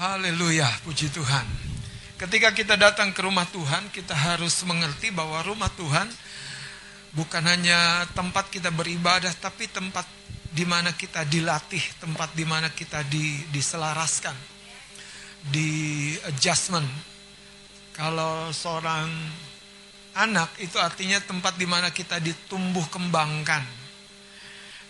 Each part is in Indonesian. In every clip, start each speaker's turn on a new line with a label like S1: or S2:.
S1: Haleluya, puji Tuhan. Ketika kita datang ke rumah Tuhan, kita harus mengerti bahwa rumah Tuhan bukan hanya tempat kita beribadah, tapi tempat di mana kita dilatih, tempat di mana kita di, diselaraskan, di adjustment. Kalau seorang anak itu artinya tempat di mana kita ditumbuh kembangkan.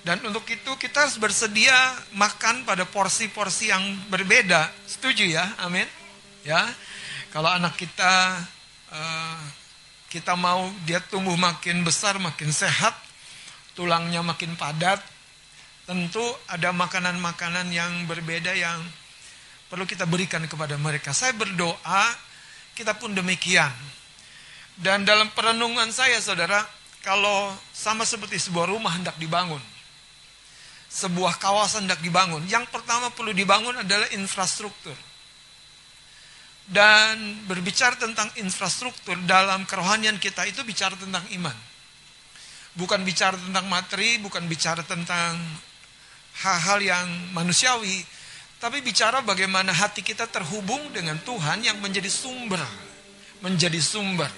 S1: Dan untuk itu kita harus bersedia makan pada porsi-porsi yang berbeda. Setuju ya? Amin. Ya. Kalau anak kita uh, kita mau dia tumbuh makin besar, makin sehat, tulangnya makin padat, tentu ada makanan-makanan yang berbeda yang perlu kita berikan kepada mereka. Saya berdoa, kita pun demikian. Dan dalam perenungan saya, saudara, kalau sama seperti sebuah rumah hendak dibangun, sebuah kawasan hendak dibangun, yang pertama perlu dibangun adalah infrastruktur. Dan berbicara tentang infrastruktur dalam kerohanian kita itu bicara tentang iman. Bukan bicara tentang materi, bukan bicara tentang hal-hal yang manusiawi, tapi bicara bagaimana hati kita terhubung dengan Tuhan yang menjadi sumber, menjadi sumber.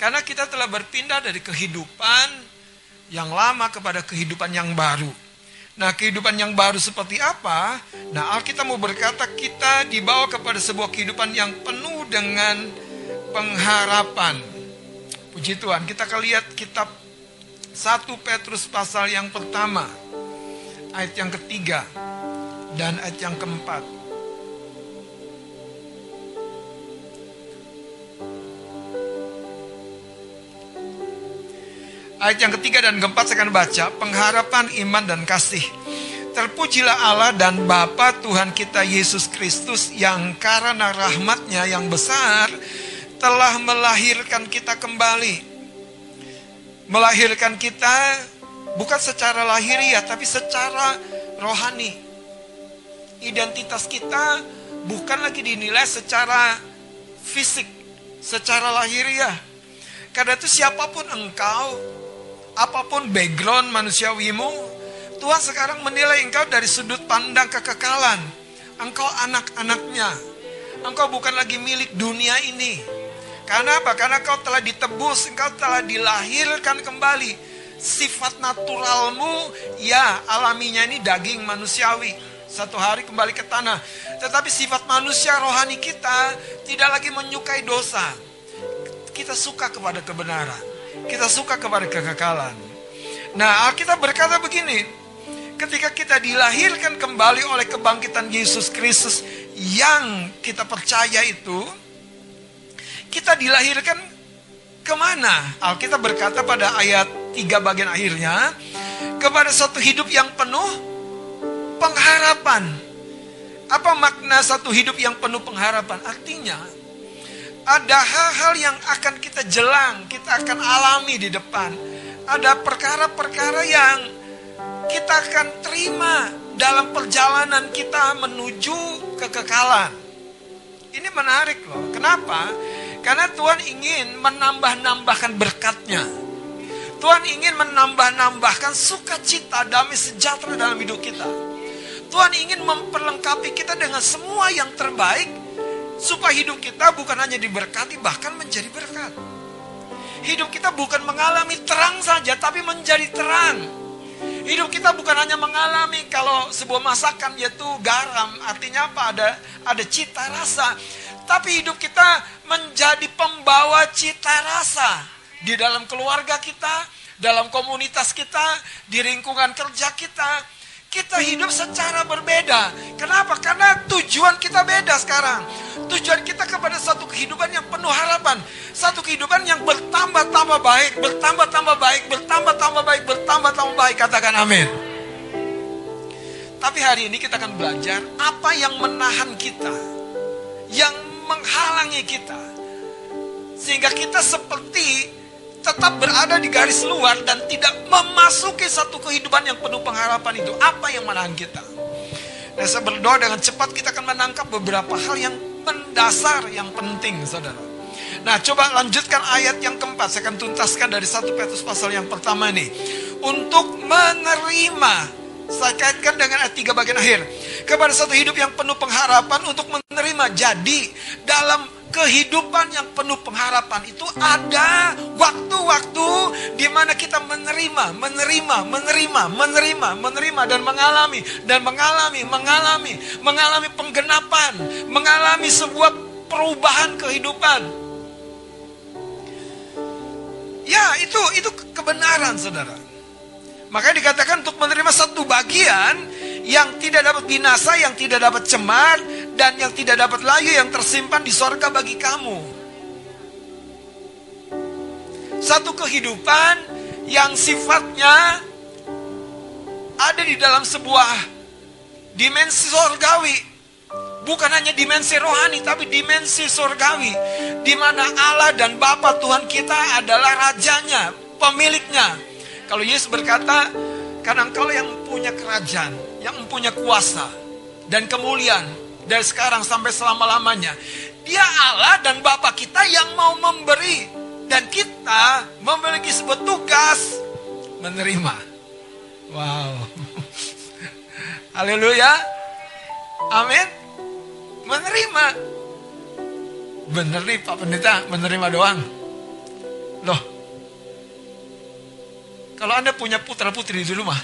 S1: Karena kita telah berpindah dari kehidupan yang lama kepada kehidupan yang baru. Nah, kehidupan yang baru seperti apa? Nah, Alkitab mau berkata kita dibawa kepada sebuah kehidupan yang penuh dengan pengharapan. Puji Tuhan, kita akan lihat kitab 1 Petrus pasal yang pertama, ayat yang ketiga, dan ayat yang keempat. Ayat yang ketiga dan keempat saya akan baca pengharapan iman dan kasih. Terpujilah Allah dan Bapa Tuhan kita Yesus Kristus yang karena rahmatnya yang besar telah melahirkan kita kembali. Melahirkan kita bukan secara lahiriah tapi secara rohani. Identitas kita bukan lagi dinilai secara fisik, secara lahiriah. Karena itu siapa pun engkau, apa pun background manusiawimu, Tuhan sekarang menilai engkau dari sudut pandang kekekalan. Engkau anak-anaknya. Engkau bukan lagi milik dunia ini. Karena apa? Karena kau telah ditebus, engkau telah dilahirkan kembali. Sifat naturalmu, ya alaminya ini daging manusiawi. Satu hari kembali ke tanah. Tetapi sifat manusia rohani kita tidak lagi menyukai dosa. Kita suka kepada kebenaran kita suka kepada kekekalan. Nah, Alkitab berkata begini, ketika kita dilahirkan kembali oleh kebangkitan Yesus Kristus yang kita percaya itu, kita dilahirkan ke mana? Alkitab berkata pada ayat 3 bagian akhirnya, kepada satu hidup yang penuh pengharapan. Apa makna satu hidup yang penuh pengharapan? Artinya, ada hal-hal yang akan kita jelang, kita akan alami di depan. Ada perkara-perkara yang kita akan terima dalam perjalanan kita menuju kekekalan. Ini menarik loh. Kenapa? Karena Tuhan ingin menambah-nambahkan berkatnya. Tuhan ingin menambah-nambahkan sukacita, damai sejahtera dalam hidup kita. Tuhan ingin memperlengkapi kita dengan semua yang terbaik Supaya hidup kita bukan hanya diberkati, bahkan menjadi berkat. Hidup kita bukan mengalami terang saja, tapi menjadi terang. Hidup kita bukan hanya mengalami kalau sebuah masakan yaitu garam, artinya apa? Ada ada cita rasa. Tapi hidup kita menjadi pembawa cita rasa di dalam keluarga kita, dalam komunitas kita, di lingkungan kerja kita, kita hidup secara berbeda. Kenapa? Karena tujuan kita beda sekarang. Tujuan kita kepada satu kehidupan yang penuh harapan. Satu kehidupan yang bertambah-tambah baik, bertambah-tambah baik, bertambah-tambah baik, bertambah-tambah baik. Katakan amin. Tapi hari ini kita akan belajar apa yang menahan kita. Yang menghalangi kita. Sehingga kita seperti tetap berada di garis luar dan tidak memasuki satu kehidupan yang penuh pengharapan itu. Apa yang menahan kita? Dan saya berdoa dengan cepat kita akan menangkap beberapa hal yang mendasar, yang penting, saudara. Nah, coba lanjutkan ayat yang keempat. Saya akan tuntaskan dari satu Petrus pasal yang pertama ini. Untuk menerima Saya kaitkan dengan ayat 3 bagian akhir. Kepada satu hidup yang penuh pengharapan untuk menerima. Jadi dalam kehidupan yang penuh pengharapan itu ada waktu-waktu di mana kita menerima, menerima, menerima, menerima, menerima dan mengalami dan mengalami, mengalami, mengalami penggenapan, mengalami sebuah perubahan kehidupan. Ya, itu itu kebenaran, Saudara. Makanya dikatakan untuk menerima satu bagian yang tidak dapat binasa, yang tidak dapat cemar, dan yang tidak dapat layu yang tersimpan di sorga bagi kamu. Satu kehidupan yang sifatnya ada di dalam sebuah dimensi sorgawi. Bukan hanya dimensi rohani, tapi dimensi sorgawi. Di mana Allah dan Bapa Tuhan kita adalah rajanya, pemiliknya kalau Yesus berkata, karena engkau yang punya kerajaan, yang mempunyai kuasa dan kemuliaan dari sekarang sampai selama-lamanya. Dia Allah dan Bapa kita yang mau memberi dan kita memiliki sebuah tugas menerima. Wow. Haleluya. Amin. Menerima. Bener nih Pak Pendeta, menerima doang. Loh, kalau Anda punya putra-putri di rumah,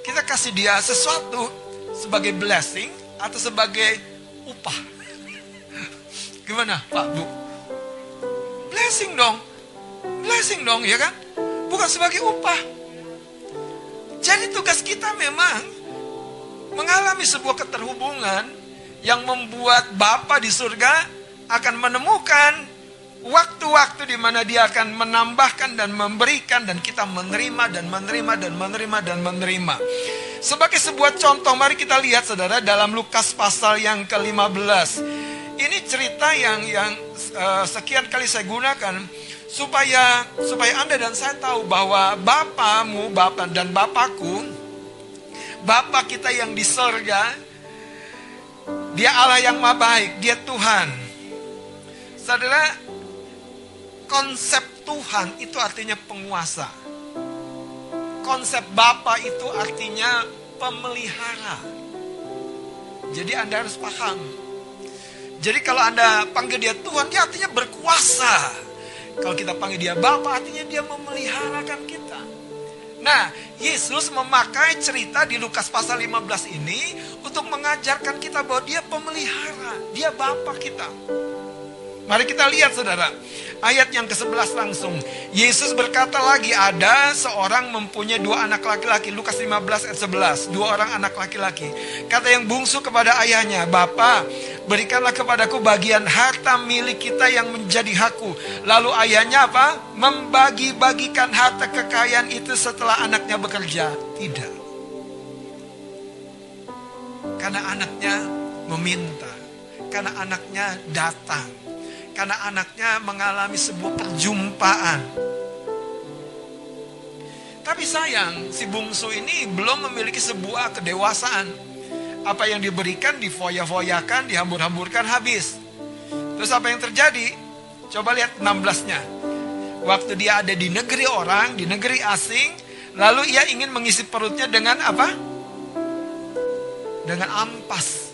S1: kita kasih dia sesuatu sebagai blessing atau sebagai upah. Gimana Pak Bu? Blessing dong. Blessing dong ya kan? Bukan sebagai upah. Jadi tugas kita memang mengalami sebuah keterhubungan yang membuat Bapa di surga akan menemukan waktu-waktu di mana dia akan menambahkan dan memberikan dan kita menerima dan menerima dan menerima dan menerima. Sebagai sebuah contoh, mari kita lihat saudara dalam Lukas pasal yang ke-15. Ini cerita yang yang uh, sekian kali saya gunakan supaya supaya Anda dan saya tahu bahwa Bapamu, Bapak dan Bapakku, Bapak kita yang di surga, dia Allah yang maha baik, dia Tuhan. Saudara, Konsep Tuhan itu artinya penguasa. Konsep Bapa itu artinya pemelihara. Jadi Anda harus paham. Jadi kalau Anda panggil dia Tuhan, dia artinya berkuasa. Kalau kita panggil dia Bapa, artinya dia memeliharakan kita. Nah, Yesus memakai cerita di Lukas pasal 15 ini untuk mengajarkan kita bahwa dia pemelihara, dia Bapa kita. Mari kita lihat saudara. Ayat yang ke-11 langsung. Yesus berkata lagi ada seorang mempunyai dua anak laki-laki. Lukas 15 ayat 11. Dua orang anak laki-laki. Kata yang bungsu kepada ayahnya. Bapak berikanlah kepadaku bagian harta milik kita yang menjadi hakku. Lalu ayahnya apa? Membagi-bagikan harta kekayaan itu setelah anaknya bekerja. Tidak. Karena anaknya meminta. Karena anaknya datang karena anaknya mengalami sebuah perjumpaan. Tapi sayang, si bungsu ini belum memiliki sebuah kedewasaan. Apa yang diberikan difoya-foyakan, dihambur-hamburkan habis. Terus apa yang terjadi? Coba lihat 16-nya. Waktu dia ada di negeri orang, di negeri asing, lalu ia ingin mengisi perutnya dengan apa? Dengan ampas.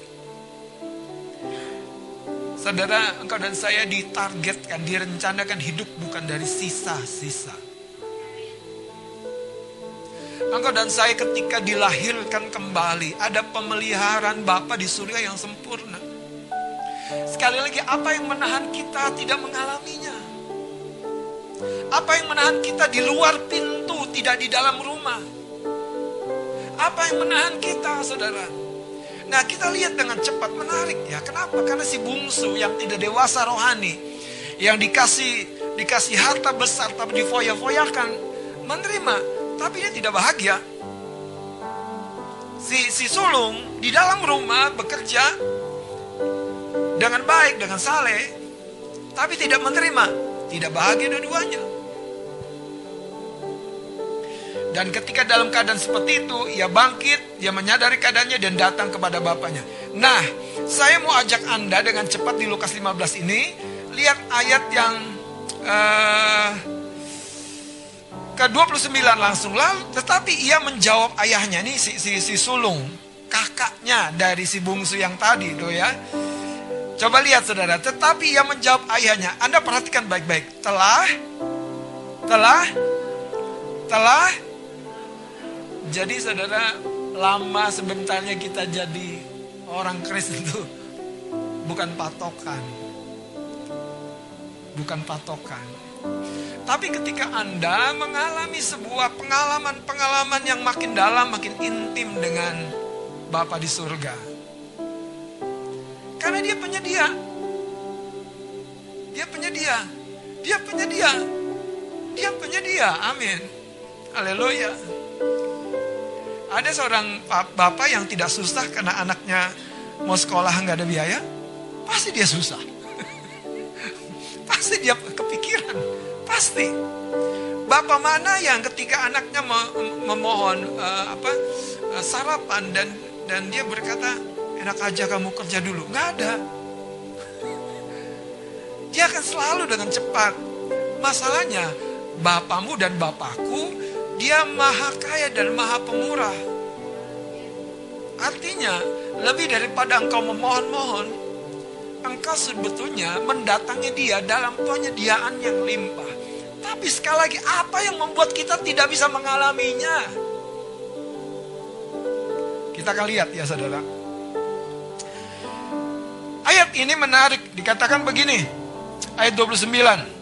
S1: Saudara, engkau dan saya ditargetkan, direncanakan hidup bukan dari sisa-sisa. Engkau dan saya ketika dilahirkan kembali, ada pemeliharaan Bapa di surga yang sempurna. Sekali lagi, apa yang menahan kita tidak mengalaminya? Apa yang menahan kita di luar pintu, tidak di dalam rumah? Apa yang menahan kita, saudara? Nah kita lihat dengan cepat menarik ya. Kenapa? Karena si bungsu yang tidak dewasa rohani. Yang dikasih dikasih harta besar tapi difoya-foyakan. Menerima. Tapi dia tidak bahagia. Si, si sulung di dalam rumah bekerja dengan baik, dengan saleh. Tapi tidak menerima. Tidak bahagia dua-duanya. Dan ketika dalam keadaan seperti itu, ia bangkit, dia menyadari keadaannya dan datang kepada bapaknya. Nah, saya mau ajak Anda dengan cepat di Lukas 15 ini, lihat ayat yang uh, ke 29 langsung. Lalu tetapi ia menjawab ayahnya ini si, si, si sulung kakaknya dari si bungsu yang tadi tuh ya. Coba lihat saudara. Tetapi ia menjawab ayahnya. Anda perhatikan baik-baik. Telah telah telah jadi saudara lama sebentarnya kita jadi orang Kristen itu bukan patokan bukan patokan tapi ketika Anda mengalami sebuah pengalaman-pengalaman yang makin dalam, makin intim dengan Bapa di surga. Karena dia penyedia. Dia penyedia. Dia penyedia. Dia penyedia. Amin. Haleluya. Ada seorang bapak yang tidak susah karena anaknya mau sekolah nggak ada biaya. Pasti dia susah. Pasti dia kepikiran Pasti. Bapak mana yang ketika anaknya memohon uh, apa uh, sarapan dan dan dia berkata enak aja kamu kerja dulu, nggak ada. Dia akan selalu dengan cepat. Masalahnya bapamu dan bapakku dia maha kaya dan maha pemurah. Artinya lebih daripada engkau memohon-mohon, engkau sebetulnya mendatangi dia dalam penyediaan yang limpah. Tapi sekali lagi, apa yang membuat kita tidak bisa mengalaminya? Kita akan lihat ya saudara. Ayat ini menarik, dikatakan begini. Ayat 29.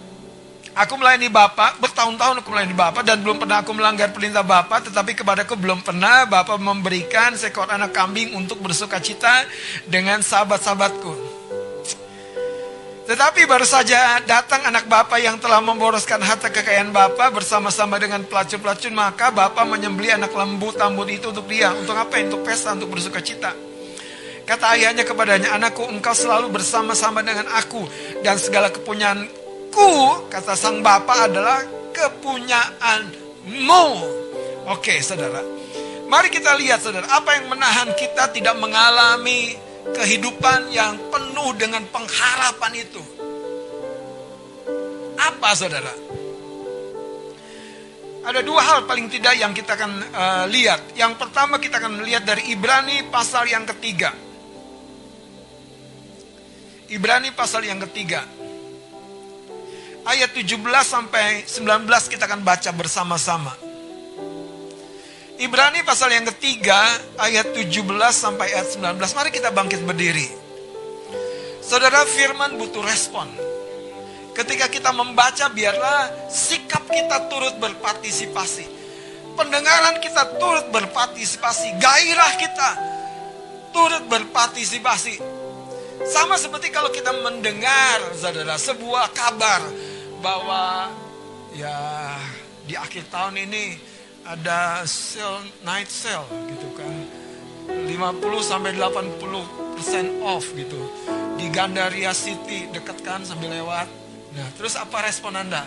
S1: Aku melayani Bapak, bertahun-tahun aku melayani Bapak dan belum pernah aku melanggar perintah Bapak, tetapi kepadaku belum pernah Bapak memberikan seekor anak kambing untuk bersuka cita dengan sahabat-sahabatku. Tetapi baru saja datang anak bapak yang telah memboroskan harta kekayaan bapak bersama-sama dengan pelacur-pelacur, maka bapak menyembeli anak lembu tambun itu untuk dia. Untuk apa? Untuk pesta, untuk bersuka cita. Kata ayahnya kepadanya, anakku engkau selalu bersama-sama dengan aku. Dan segala kepunyaanku, kata sang bapak adalah kepunyaanmu. Oke saudara. Mari kita lihat saudara, apa yang menahan kita tidak mengalami kehidupan yang penuh dengan pengharapan itu. Apa saudara? Ada dua hal paling tidak yang kita akan uh, lihat. Yang pertama kita akan melihat dari Ibrani pasal yang ketiga. Ibrani pasal yang ketiga. Ayat 17 sampai 19 kita akan baca bersama-sama. Ibrani pasal yang ketiga ayat 17 sampai ayat 19. Mari kita bangkit berdiri. Saudara firman butuh respon. Ketika kita membaca biarlah sikap kita turut berpartisipasi. Pendengaran kita turut berpartisipasi. Gairah kita turut berpartisipasi. Sama seperti kalau kita mendengar saudara sebuah kabar bahwa ya di akhir tahun ini ada sale night sale gitu kan. 50 sampai 80 persen off gitu. Di Gandaria City dekat kan sambil lewat. Nah terus apa respon anda?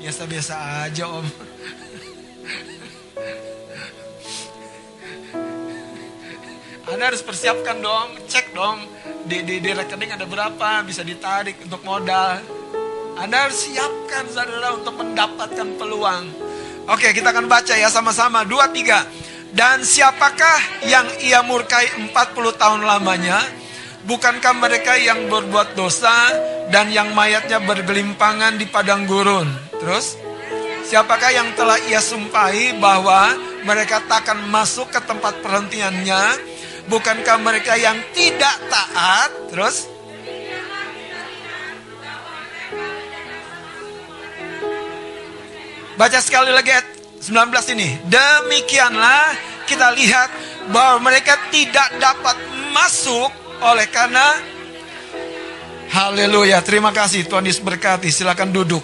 S1: Biasa-biasa aja om Anda harus persiapkan dong, cek dong di, di, di rekening ada berapa, bisa ditarik untuk modal. Anda harus siapkan saudara untuk mendapatkan peluang. Oke, kita akan baca ya sama-sama. Dua, tiga. Dan siapakah yang ia murkai 40 tahun lamanya? Bukankah mereka yang berbuat dosa dan yang mayatnya bergelimpangan di padang gurun? Terus, siapakah yang telah ia sumpahi bahwa mereka takkan masuk ke tempat perhentiannya? Bukankah mereka yang tidak taat? Terus, Baca sekali lagi ayat 19 ini. Demikianlah kita lihat bahwa mereka tidak dapat masuk oleh karena Haleluya, terima kasih Tuhan Yesus berkati. Silakan duduk.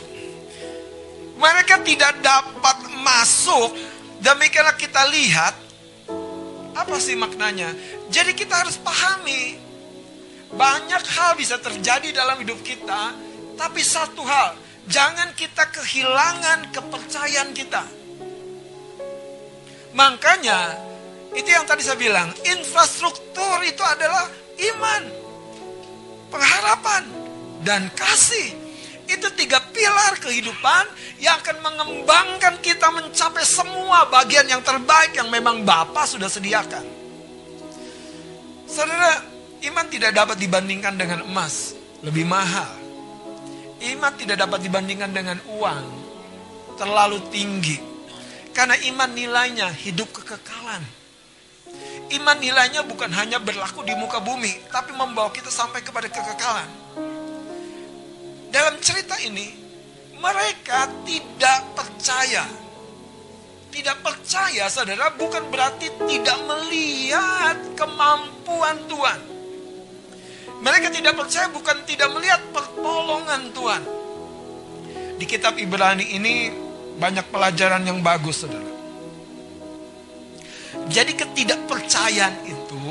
S1: Mereka tidak dapat masuk. Demikianlah kita lihat apa sih maknanya? Jadi kita harus pahami banyak hal bisa terjadi dalam hidup kita, tapi satu hal, Jangan kita kehilangan kepercayaan kita. Makanya, itu yang tadi saya bilang, infrastruktur itu adalah iman, pengharapan, dan kasih. Itu tiga pilar kehidupan yang akan mengembangkan kita mencapai semua bagian yang terbaik yang memang Bapa sudah sediakan. Saudara, iman tidak dapat dibandingkan dengan emas, lebih mahal. Iman tidak dapat dibandingkan dengan uang, terlalu tinggi. Karena iman nilainya hidup kekekalan. Iman nilainya bukan hanya berlaku di muka bumi, tapi membawa kita sampai kepada kekekalan. Dalam cerita ini, mereka tidak percaya. Tidak percaya, saudara, bukan berarti tidak melihat kemampuan Tuhan. Mereka tidak percaya bukan tidak melihat pertolongan Tuhan. Di kitab Ibrani ini banyak pelajaran yang bagus, saudara. Jadi ketidakpercayaan itu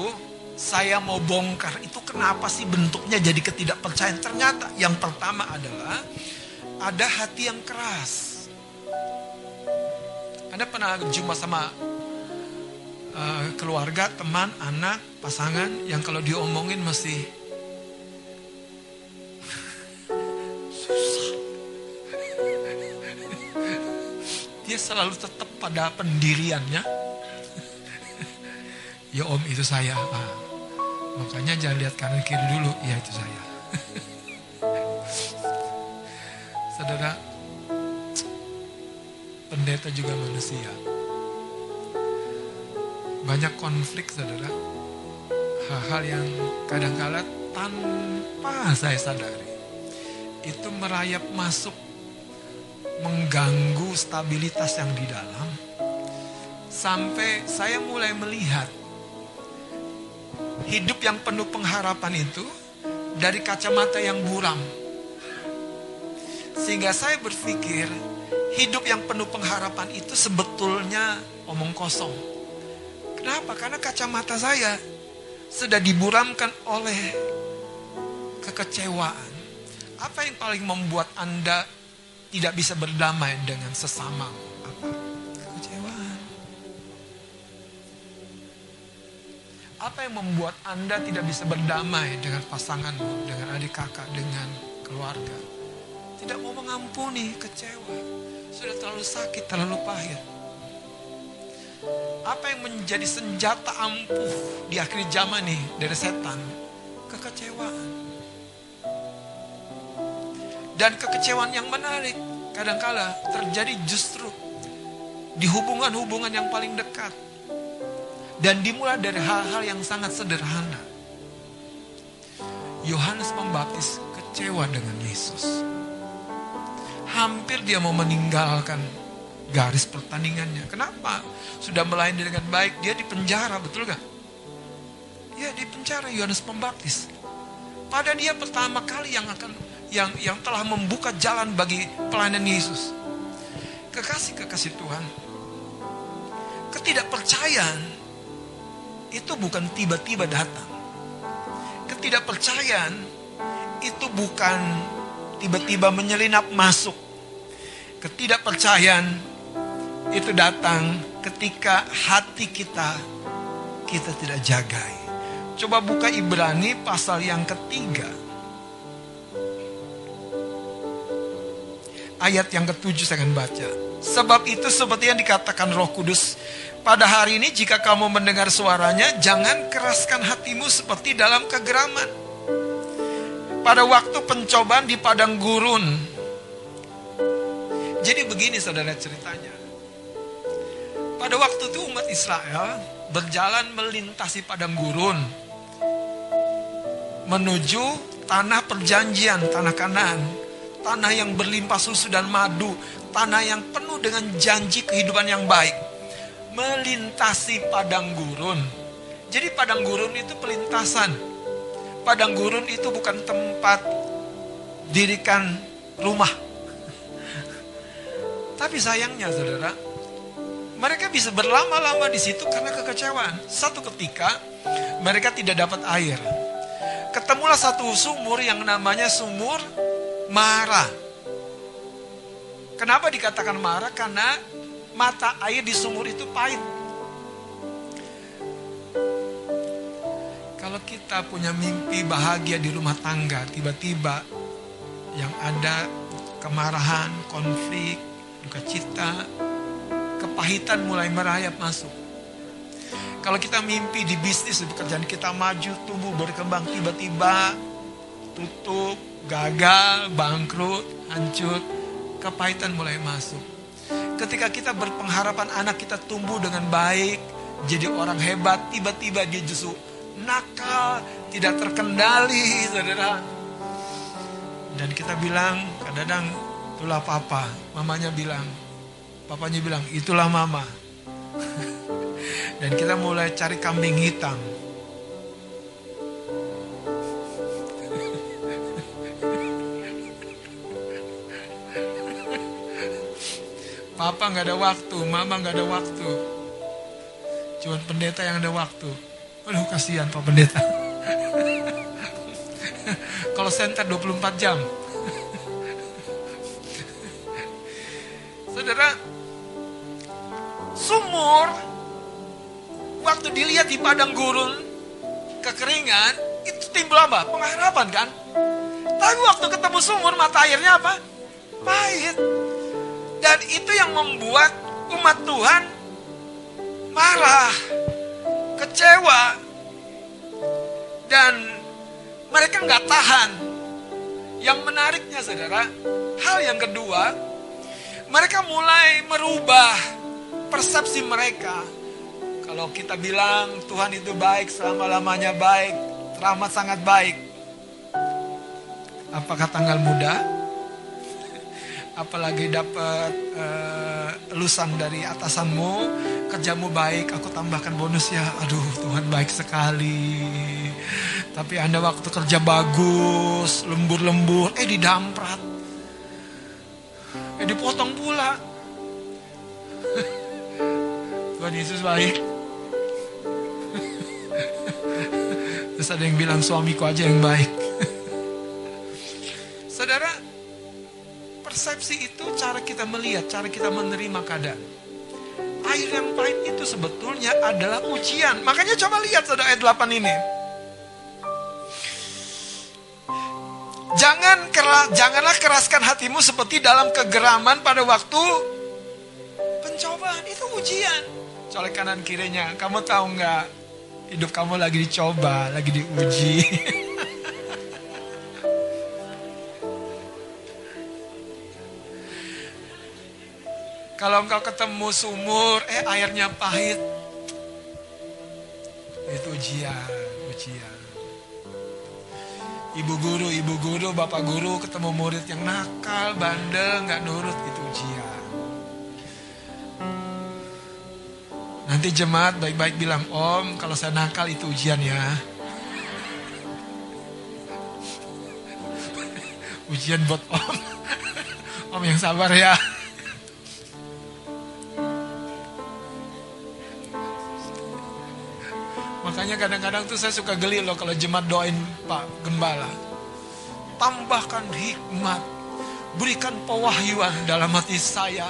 S1: saya mau bongkar itu kenapa sih bentuknya jadi ketidakpercayaan? Ternyata yang pertama adalah ada hati yang keras. Anda pernah jumpa sama uh, keluarga, teman, anak, pasangan yang kalau diomongin masih susah. Dia selalu tetap pada pendiriannya. ya om itu saya. Ah Makanya jangan lihat kanan kiri dulu. Ya itu saya. Saudara, pendeta juga manusia. Banyak konflik saudara. Hal-hal yang kadang-kala tanpa saya sadari. Itu merayap masuk mengganggu stabilitas yang di dalam. Sampai saya mulai melihat hidup yang penuh pengharapan itu dari kacamata yang buram. Sehingga saya berpikir hidup yang penuh pengharapan itu sebetulnya omong kosong. Kenapa? Karena kacamata saya sudah diburamkan oleh kekecewaan. Apa yang paling membuat Anda tidak bisa berdamai dengan sesama? Apa yang membuat Anda tidak bisa berdamai dengan pasanganmu, dengan adik kakak, dengan keluarga? Tidak mau mengampuni, kecewa. Sudah terlalu sakit, terlalu pahit. Apa yang menjadi senjata ampuh di akhir zaman nih dari setan? Kekecewaan. Dan kekecewaan yang menarik kadangkala terjadi justru di hubungan-hubungan yang paling dekat dan dimulai dari hal-hal yang sangat sederhana. Yohanes Pembaptis kecewa dengan Yesus. Hampir dia mau meninggalkan garis pertandingannya. Kenapa? Sudah melayani dengan baik, dia di penjara, betul gak? Ya di penjara Yohanes Pembaptis. Pada dia pertama kali yang akan yang yang telah membuka jalan bagi pelayanan Yesus. Kekasih-kekasih Tuhan. Ketidakpercayaan itu bukan tiba-tiba datang. Ketidakpercayaan itu bukan tiba-tiba menyelinap masuk. Ketidakpercayaan itu datang ketika hati kita kita tidak jagai. Coba buka Ibrani pasal yang ketiga. Ayat yang ketujuh saya akan baca. Sebab itu seperti yang dikatakan roh kudus pada hari ini jika kamu mendengar suaranya, jangan keraskan hatimu seperti dalam kegeraman. Pada waktu pencobaan di padang gurun. Jadi begini saudara ceritanya. Pada waktu itu umat Israel berjalan melintasi padang gurun. Menuju tanah perjanjian, tanah kanan. Tanah yang berlimpah susu dan madu. Tanah yang penuh dengan janji kehidupan yang baik melintasi padang gurun. Jadi padang gurun itu pelintasan. Padang gurun itu bukan tempat dirikan rumah. Tapi sayangnya saudara, mereka bisa berlama-lama di situ karena kekecewaan. Satu ketika mereka tidak dapat air. Ketemulah satu sumur yang namanya sumur Mara. Kenapa dikatakan Mara? Karena mata air di sumur itu pahit. Kalau kita punya mimpi bahagia di rumah tangga, tiba-tiba yang ada kemarahan, konflik, duka cita, kepahitan mulai merayap masuk. Kalau kita mimpi di bisnis, di pekerjaan kita maju, tumbuh, berkembang, tiba-tiba tutup, gagal, bangkrut, hancur, kepahitan mulai masuk. Ketika kita berpengharapan anak kita tumbuh dengan baik, jadi orang hebat, tiba-tiba dia justru nakal, tidak terkendali, saudara. Dan kita bilang, kadang-kadang itulah papa. Mamanya bilang, papanya bilang, itulah mama. Dan kita mulai cari kambing hitam. Papa nggak ada waktu, mama nggak ada waktu. Cuman pendeta yang ada waktu. Aduh kasihan Pak Pendeta. Kalau center 24 jam. Saudara, sumur waktu dilihat di padang gurun kekeringan itu timbul apa? Pengharapan kan? Tapi waktu ketemu sumur mata airnya apa? Pahit. Dan itu yang membuat umat Tuhan marah, kecewa, dan mereka nggak tahan. Yang menariknya saudara, hal yang kedua, mereka mulai merubah persepsi mereka. Kalau kita bilang Tuhan itu baik, selama-lamanya baik, teramat sangat baik. Apakah tanggal muda? Apalagi dapat uh, elusan dari atasanmu, kerjamu baik, aku tambahkan bonus ya. Aduh, Tuhan baik sekali. Tapi Anda waktu kerja bagus, lembur-lembur, eh didamprat. Eh dipotong pula. Tuhan Yesus baik. Terus ada yang bilang suamiku aja yang baik. Saudara, persepsi itu cara kita melihat, cara kita menerima keadaan. Air yang pahit itu sebetulnya adalah ujian. Makanya coba lihat saudara ayat 8 ini. Jangan keras, janganlah keraskan hatimu seperti dalam kegeraman pada waktu pencobaan. Itu ujian. Colek kanan kirinya. Kamu tahu nggak? Hidup kamu lagi dicoba, lagi diuji. Kalau engkau ketemu sumur, eh airnya pahit. Itu ujian, ujian. Ibu guru, ibu guru, bapak guru ketemu murid yang nakal, bandel, nggak nurut, itu ujian. Nanti jemaat baik-baik bilang, Om, kalau saya nakal itu ujian ya. ujian buat Om. Om yang sabar ya. Makanya kadang-kadang tuh saya suka geli loh kalau jemaat doain Pak Gembala. Tambahkan hikmat. Berikan pewahyuan dalam hati saya.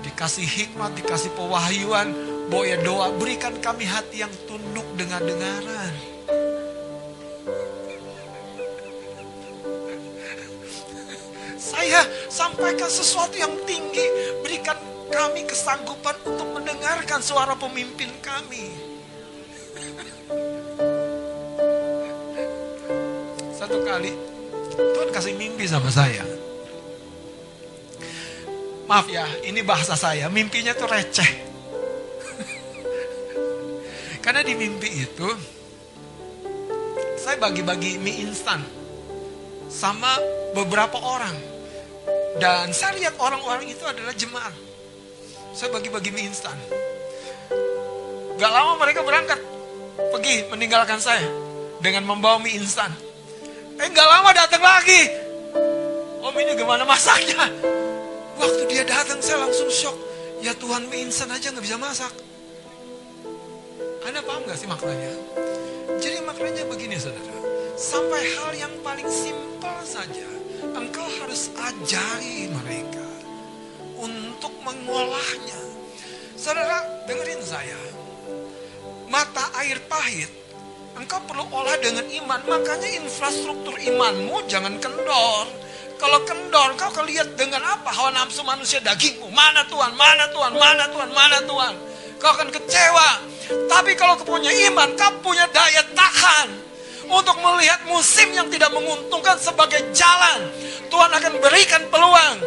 S1: Dikasih hikmat, dikasih pewahyuan. Boya doa, berikan kami hati yang tunduk dengan dengaran. Saya sampaikan sesuatu yang tinggi. Berikan kami kesanggupan untuk mendengarkan suara pemimpin kami. Satu kali Tuhan kasih mimpi sama saya. Maaf ya, ini bahasa saya. Mimpinya tuh receh. Karena di mimpi itu saya bagi-bagi mie instan sama beberapa orang. Dan saya lihat orang-orang itu adalah jemaat. Saya bagi-bagi mie instan. Gak lama mereka berangkat pergi meninggalkan saya dengan membawa mie instan. Eh nggak lama datang lagi. Om ini gimana masaknya? Waktu dia datang saya langsung shock. Ya Tuhan mie instan aja nggak bisa masak. Anda paham gak sih maknanya? Jadi maknanya begini saudara. Sampai hal yang paling simpel saja. Engkau harus ajari mereka. Untuk mengolahnya. Saudara dengerin saya. Mata air pahit Engkau perlu olah dengan iman. Makanya infrastruktur imanmu jangan kendor. Kalau kendor, kau akan lihat dengan apa hawa nafsu manusia dagingmu. Mana Tuhan, mana Tuhan, mana Tuhan, mana Tuhan. Kau akan kecewa. Tapi kalau kau punya iman, kau punya daya tahan. Untuk melihat musim yang tidak menguntungkan sebagai jalan. Tuhan akan berikan peluang.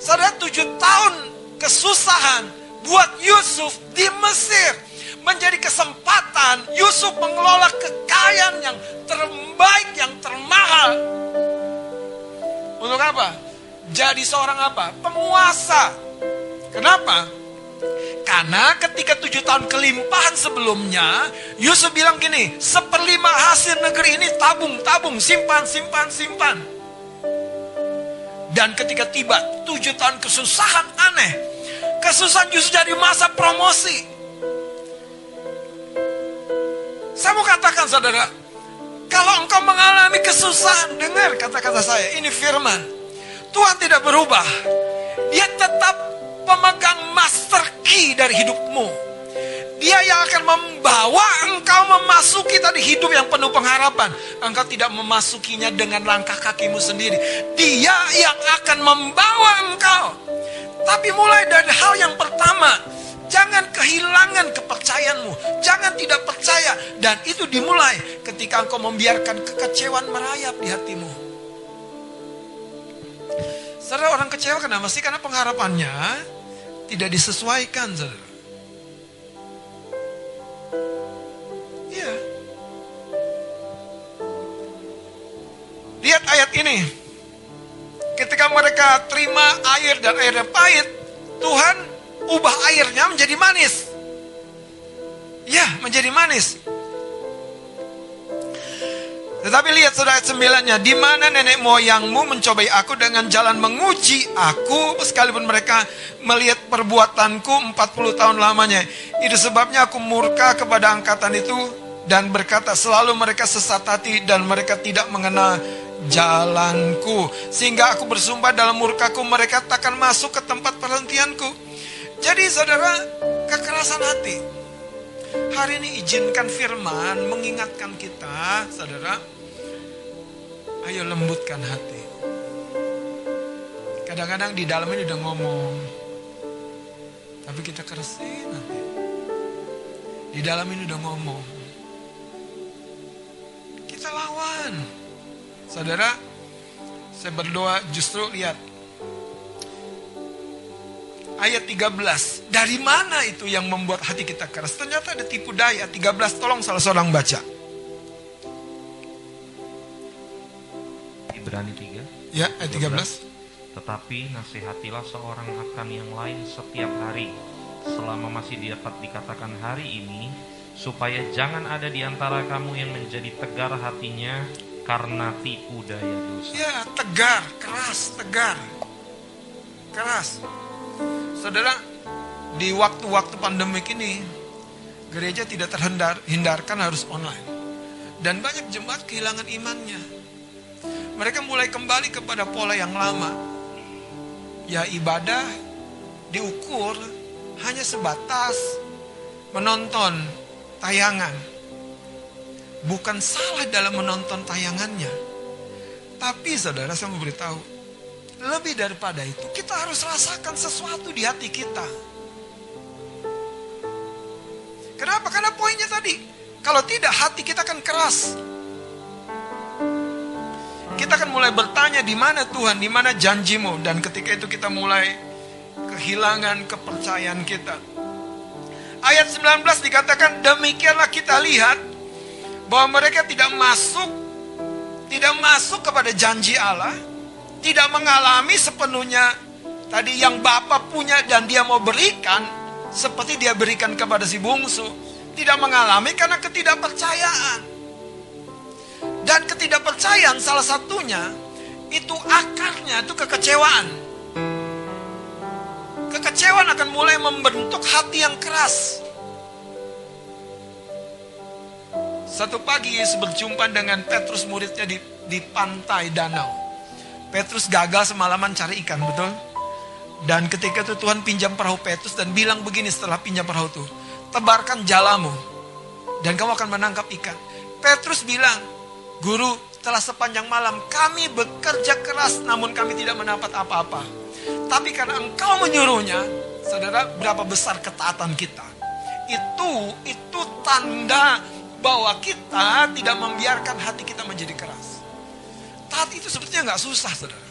S1: Saudara tujuh tahun kesusahan buat Yusuf di Mesir menjadi kesempatan Yusuf mengelola kekayaan yang terbaik, yang termahal. Untuk apa? Jadi seorang apa? Penguasa. Kenapa? Karena ketika tujuh tahun kelimpahan sebelumnya, Yusuf bilang gini, seperlima hasil negeri ini tabung, tabung, simpan, simpan, simpan. Dan ketika tiba tujuh tahun kesusahan aneh, kesusahan justru jadi masa promosi. Saya mau katakan saudara, kalau engkau mengalami kesusahan, dengar kata-kata saya, ini firman. Tuhan tidak berubah. Dia tetap pemegang master key dari hidupmu. Dia yang akan membawa engkau memasuki tadi hidup yang penuh pengharapan. Engkau tidak memasukinya dengan langkah kakimu sendiri. Dia yang akan membawa engkau. Tapi mulai dari hal yang pertama, Jangan kehilangan kepercayaanmu. Jangan tidak percaya. Dan itu dimulai ketika engkau membiarkan kekecewaan merayap di hatimu. Saudara orang kecewa kenapa sih? Karena pengharapannya tidak disesuaikan, saudara. Iya. Lihat ayat ini. Ketika mereka terima air dan airnya pahit, Tuhan ubah airnya menjadi manis. Ya, menjadi manis. Tetapi lihat saudara ayat sembilannya, di mana nenek moyangmu mencobai aku dengan jalan menguji aku, sekalipun mereka melihat perbuatanku 40 tahun lamanya. Itu sebabnya aku murka kepada angkatan itu dan berkata selalu mereka sesat hati dan mereka tidak mengenal jalanku. Sehingga aku bersumpah dalam murkaku mereka takkan masuk ke tempat perhentianku. Jadi saudara, kekerasan hati. Hari ini izinkan firman mengingatkan kita, saudara. Ayo lembutkan hati. Kadang-kadang di dalam ini udah ngomong. Tapi kita kerasin hati. Di dalam ini udah ngomong. Kita lawan. Saudara, saya berdoa justru lihat ayat 13. Dari mana itu yang membuat hati kita keras? Ternyata ada tipu daya. 13 tolong salah seorang baca.
S2: Ibrani 3.
S1: Ya, ayat 13.
S2: Tetapi nasihatilah seorang akan yang lain setiap hari selama masih dapat dikatakan hari ini supaya jangan ada di antara kamu yang menjadi tegar hatinya karena tipu daya dosa.
S1: Ya, tegar, keras, tegar. Keras. Saudara, di waktu-waktu pandemik ini, gereja tidak terhindar, hindarkan harus online. Dan banyak jemaat kehilangan imannya. Mereka mulai kembali kepada pola yang lama. Ya ibadah diukur hanya sebatas menonton tayangan. Bukan salah dalam menonton tayangannya. Tapi saudara saya mau beritahu, lebih daripada itu, kita harus rasakan sesuatu di hati kita. Kenapa? Karena poinnya tadi, kalau tidak hati kita akan keras. Kita akan mulai bertanya di mana Tuhan, di mana janjimu dan ketika itu kita mulai kehilangan kepercayaan kita. Ayat 19 dikatakan demikianlah kita lihat bahwa mereka tidak masuk tidak masuk kepada janji Allah tidak mengalami sepenuhnya tadi yang Bapak punya dan dia mau berikan seperti dia berikan kepada si bungsu. Tidak mengalami karena ketidakpercayaan. Dan ketidakpercayaan salah satunya itu akarnya itu kekecewaan. Kekecewaan akan mulai membentuk hati yang keras. Satu pagi Yesus berjumpa dengan Petrus muridnya di, di pantai danau. Petrus gagal semalaman cari ikan, betul? Dan ketika itu Tuhan pinjam perahu Petrus dan bilang begini setelah pinjam perahu itu. Tebarkan jalamu dan kamu akan menangkap ikan. Petrus bilang, guru telah sepanjang malam kami bekerja keras namun kami tidak mendapat apa-apa. Tapi karena engkau menyuruhnya, saudara berapa besar ketaatan kita. Itu itu tanda bahwa kita tidak membiarkan hati kita menjadi keras. Taat itu sebetulnya nggak susah, saudara.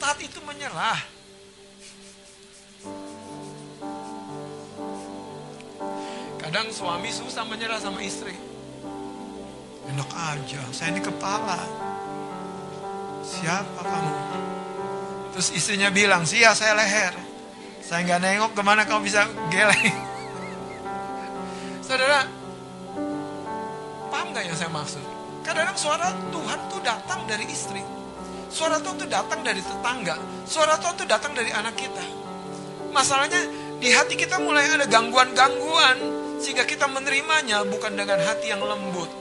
S1: Taat itu menyerah. Kadang suami susah menyerah sama istri. Enak aja, saya ini kepala. Siapa kamu? Terus istrinya bilang, sia saya leher. Saya nggak nengok ke mana kamu bisa geleng. Saudara, paham nggak yang saya maksud? Kadang-kadang suara Tuhan tuh datang dari istri. Suara Tuhan tuh datang dari tetangga. Suara Tuhan tuh datang dari anak kita. Masalahnya di hati kita mulai ada gangguan-gangguan. Sehingga kita menerimanya bukan dengan hati yang lembut.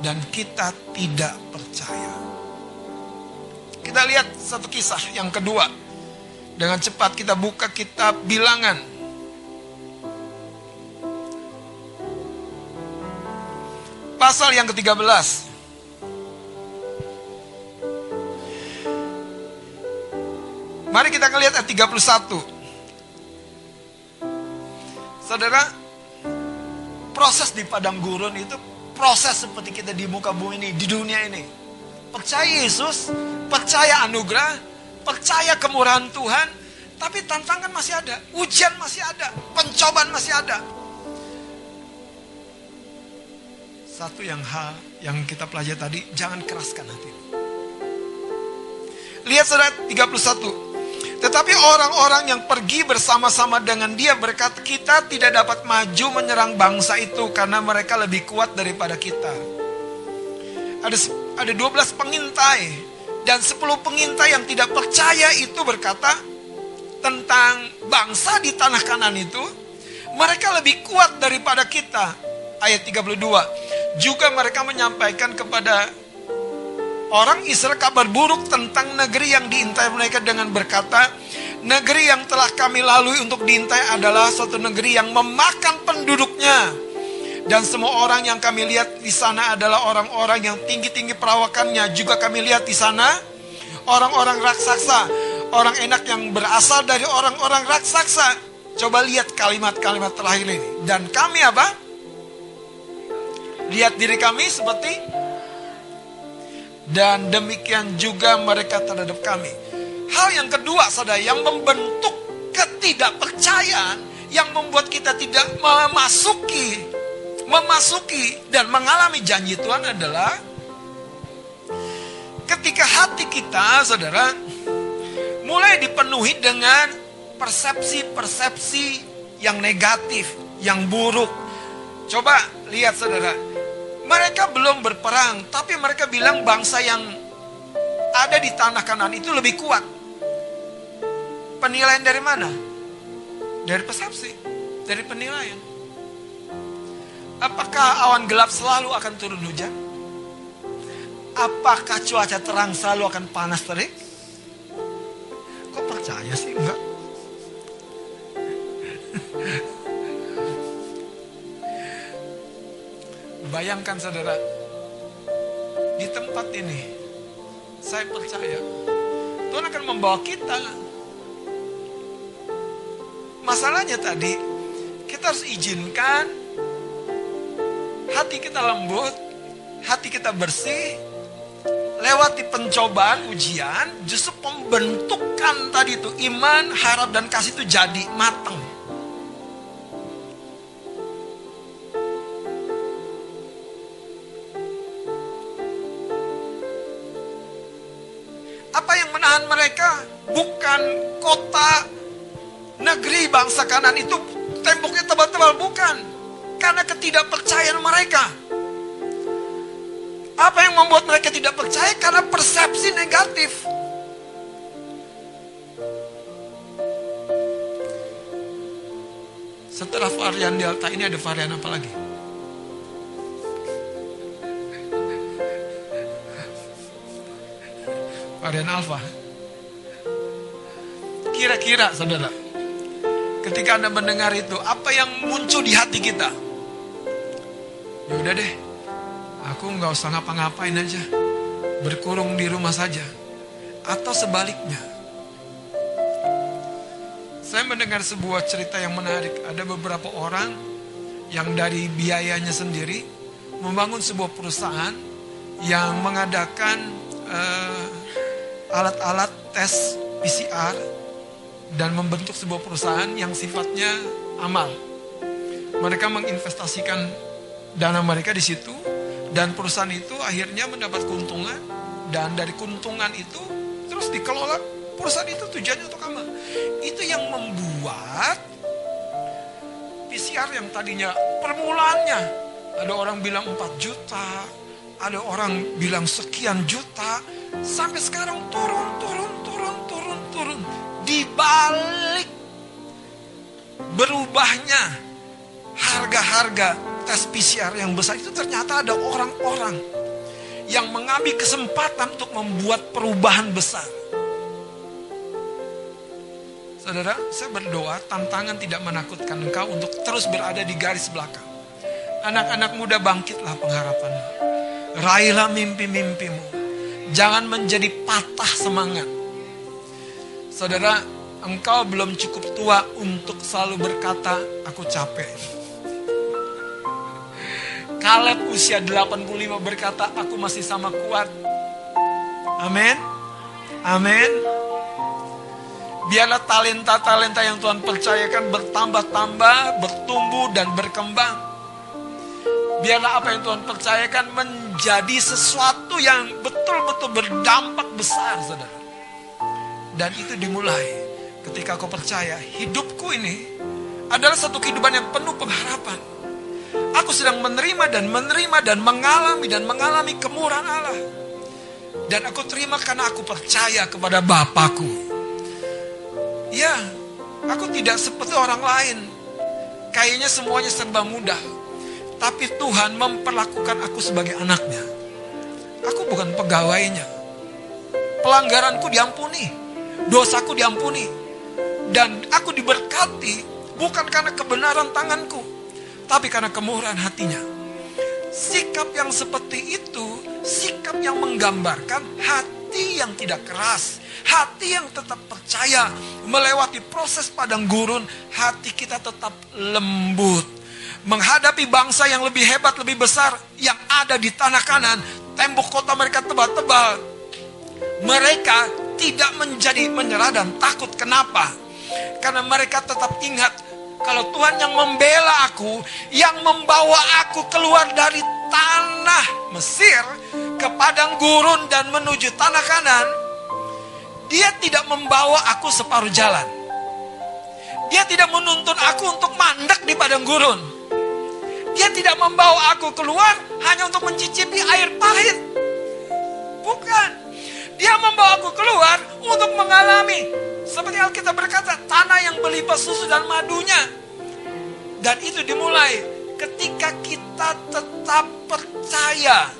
S1: Dan kita tidak percaya. Kita lihat satu kisah yang kedua. Dengan cepat kita buka kitab bilangan. Pasal yang ke-13. Mari kita lihat ayat 31. Saudara, proses di padang gurun itu proses seperti kita di muka bumi ini, di dunia ini. Percaya Yesus, percaya anugerah, percaya kemurahan Tuhan, tapi tantangan masih ada, ujian masih ada, pencobaan masih ada. Satu yang hal yang kita pelajari tadi, jangan keraskan hati. Lihat saudara 31. Tetapi orang-orang yang pergi bersama-sama dengan dia berkata, kita tidak dapat maju menyerang bangsa itu karena mereka lebih kuat daripada kita. Ada ada 12 pengintai dan 10 pengintai yang tidak percaya itu berkata tentang bangsa di tanah kanan itu, mereka lebih kuat daripada kita. Ayat 32. Juga mereka menyampaikan kepada orang Israel kabar buruk tentang negeri yang diintai mereka dengan berkata, negeri yang telah kami lalui untuk diintai adalah suatu negeri yang memakan penduduknya. Dan semua orang yang kami lihat di sana adalah orang-orang yang tinggi-tinggi perawakannya. Juga kami lihat di sana orang-orang raksasa, orang enak yang berasal dari orang-orang raksasa. Coba lihat kalimat-kalimat terakhir ini. Dan kami apa? Lihat diri kami seperti dan demikian juga mereka terhadap kami. Hal yang kedua, saudara, yang membentuk ketidakpercayaan yang membuat kita tidak memasuki memasuki dan mengalami janji Tuhan adalah ketika hati kita, saudara, mulai dipenuhi dengan persepsi-persepsi yang negatif, yang buruk. Coba lihat saudara, mereka belum berperang, tapi mereka bilang bangsa yang ada di tanah kanan itu lebih kuat. Penilaian dari mana? Dari persepsi, dari penilaian. Apakah awan gelap selalu akan turun hujan? Apakah cuaca terang selalu akan panas terik? Kok percaya sih? Enggak. Bayangkan saudara, di tempat ini, saya percaya Tuhan akan membawa kita. Masalahnya tadi, kita harus izinkan hati kita lembut, hati kita bersih, lewati pencobaan, ujian, justru pembentukan tadi itu iman, harap dan kasih itu jadi matang. Kanan itu temboknya tebal-tebal bukan. Karena ketidakpercayaan mereka. Apa yang membuat mereka tidak percaya? Karena persepsi negatif. Setelah varian Delta ini ada varian apa lagi? Varian Alpha. Kira-kira saudara, ketika Anda mendengar itu, apa yang muncul di hati kita? Ya udah deh, Aku nggak usah ngapa-ngapain aja. Berkurung di rumah saja. Atau sebaliknya. Saya mendengar sebuah cerita yang menarik. Ada beberapa orang yang dari biayanya sendiri membangun sebuah perusahaan yang mengadakan uh, alat-alat tes PCR dan membentuk sebuah perusahaan yang sifatnya amal. Mereka menginvestasikan dana mereka di situ dan perusahaan itu akhirnya mendapat keuntungan dan dari keuntungan itu terus dikelola perusahaan itu tujuannya untuk amal. Itu yang membuat PCR yang tadinya permulaannya ada orang bilang 4 juta, ada orang bilang sekian juta, sampai sekarang turun, turun. Di balik berubahnya harga-harga tes PCR yang besar itu ternyata ada orang-orang yang mengambil kesempatan untuk membuat perubahan besar. Saudara, saya berdoa tantangan tidak menakutkan engkau untuk terus berada di garis belakang. Anak-anak muda bangkitlah pengharapanmu. Raihlah mimpi-mimpimu. Jangan menjadi patah semangat. Saudara, engkau belum cukup tua untuk selalu berkata, aku capek. Kaleb usia 85 berkata, aku masih sama kuat. Amin. Amin. Biarlah talenta-talenta yang Tuhan percayakan bertambah-tambah, bertumbuh dan berkembang. Biarlah apa yang Tuhan percayakan menjadi sesuatu yang betul-betul berdampak besar, saudara. Dan itu dimulai ketika kau percaya hidupku ini adalah satu kehidupan yang penuh pengharapan. Aku sedang menerima dan menerima dan mengalami dan mengalami kemurahan Allah. Dan aku terima karena aku percaya kepada Bapakku. Ya, aku tidak seperti orang lain. Kayaknya semuanya serba mudah. Tapi Tuhan memperlakukan aku sebagai anaknya. Aku bukan pegawainya. Pelanggaranku diampuni. Dosaku diampuni. Dan aku diberkati bukan karena kebenaran tanganku. Tapi karena kemurahan hatinya. Sikap yang seperti itu, sikap yang menggambarkan hati yang tidak keras, hati yang tetap percaya, melewati proses padang gurun, hati kita tetap lembut. Menghadapi bangsa yang lebih hebat, lebih besar, yang ada di tanah kanan, tembok kota mereka tebal-tebal. Mereka tidak menjadi menyerah dan takut. Kenapa? Karena mereka tetap ingat kalau Tuhan yang membela aku, yang membawa aku keluar dari tanah Mesir ke padang gurun dan menuju tanah kanan, dia tidak membawa aku separuh jalan. Dia tidak menuntun aku untuk mandek di padang gurun. Dia tidak membawa aku keluar hanya untuk mencicipi air pahit. Bukan. Dia membawa aku keluar untuk mengalami seperti Alkitab berkata, tanah yang berlimpah susu dan madunya. Dan itu dimulai ketika kita tetap percaya.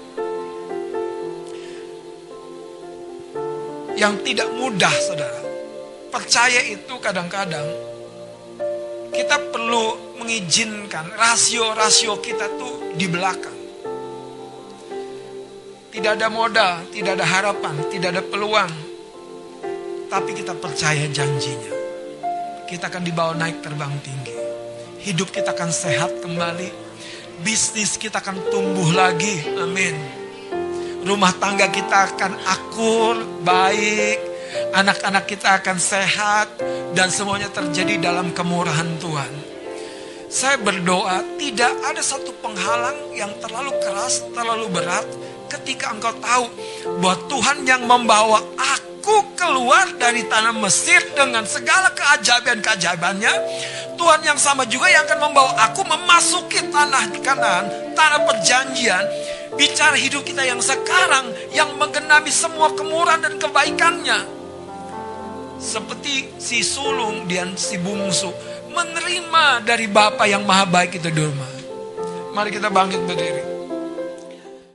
S1: Yang tidak mudah, saudara. Percaya itu kadang-kadang kita perlu mengizinkan rasio-rasio kita tuh di belakang. Tidak ada modal, tidak ada harapan, tidak ada peluang, tapi kita percaya janjinya. Kita akan dibawa naik terbang tinggi. Hidup kita akan sehat kembali. Bisnis kita akan tumbuh lagi. Amin. Rumah tangga kita akan akur, baik. Anak-anak kita akan sehat. Dan semuanya terjadi dalam kemurahan Tuhan. Saya berdoa tidak ada satu penghalang yang terlalu keras, terlalu berat. Ketika engkau tahu bahwa Tuhan yang membawa aku keluar dari tanah Mesir dengan segala keajaiban-keajaibannya. Tuhan yang sama juga yang akan membawa aku memasuki tanah kanan, tanah perjanjian. Bicara hidup kita yang sekarang yang menggenapi semua kemurahan dan kebaikannya. Seperti si sulung dan si bungsu menerima dari Bapa yang maha baik itu di rumah. Mari kita bangkit berdiri.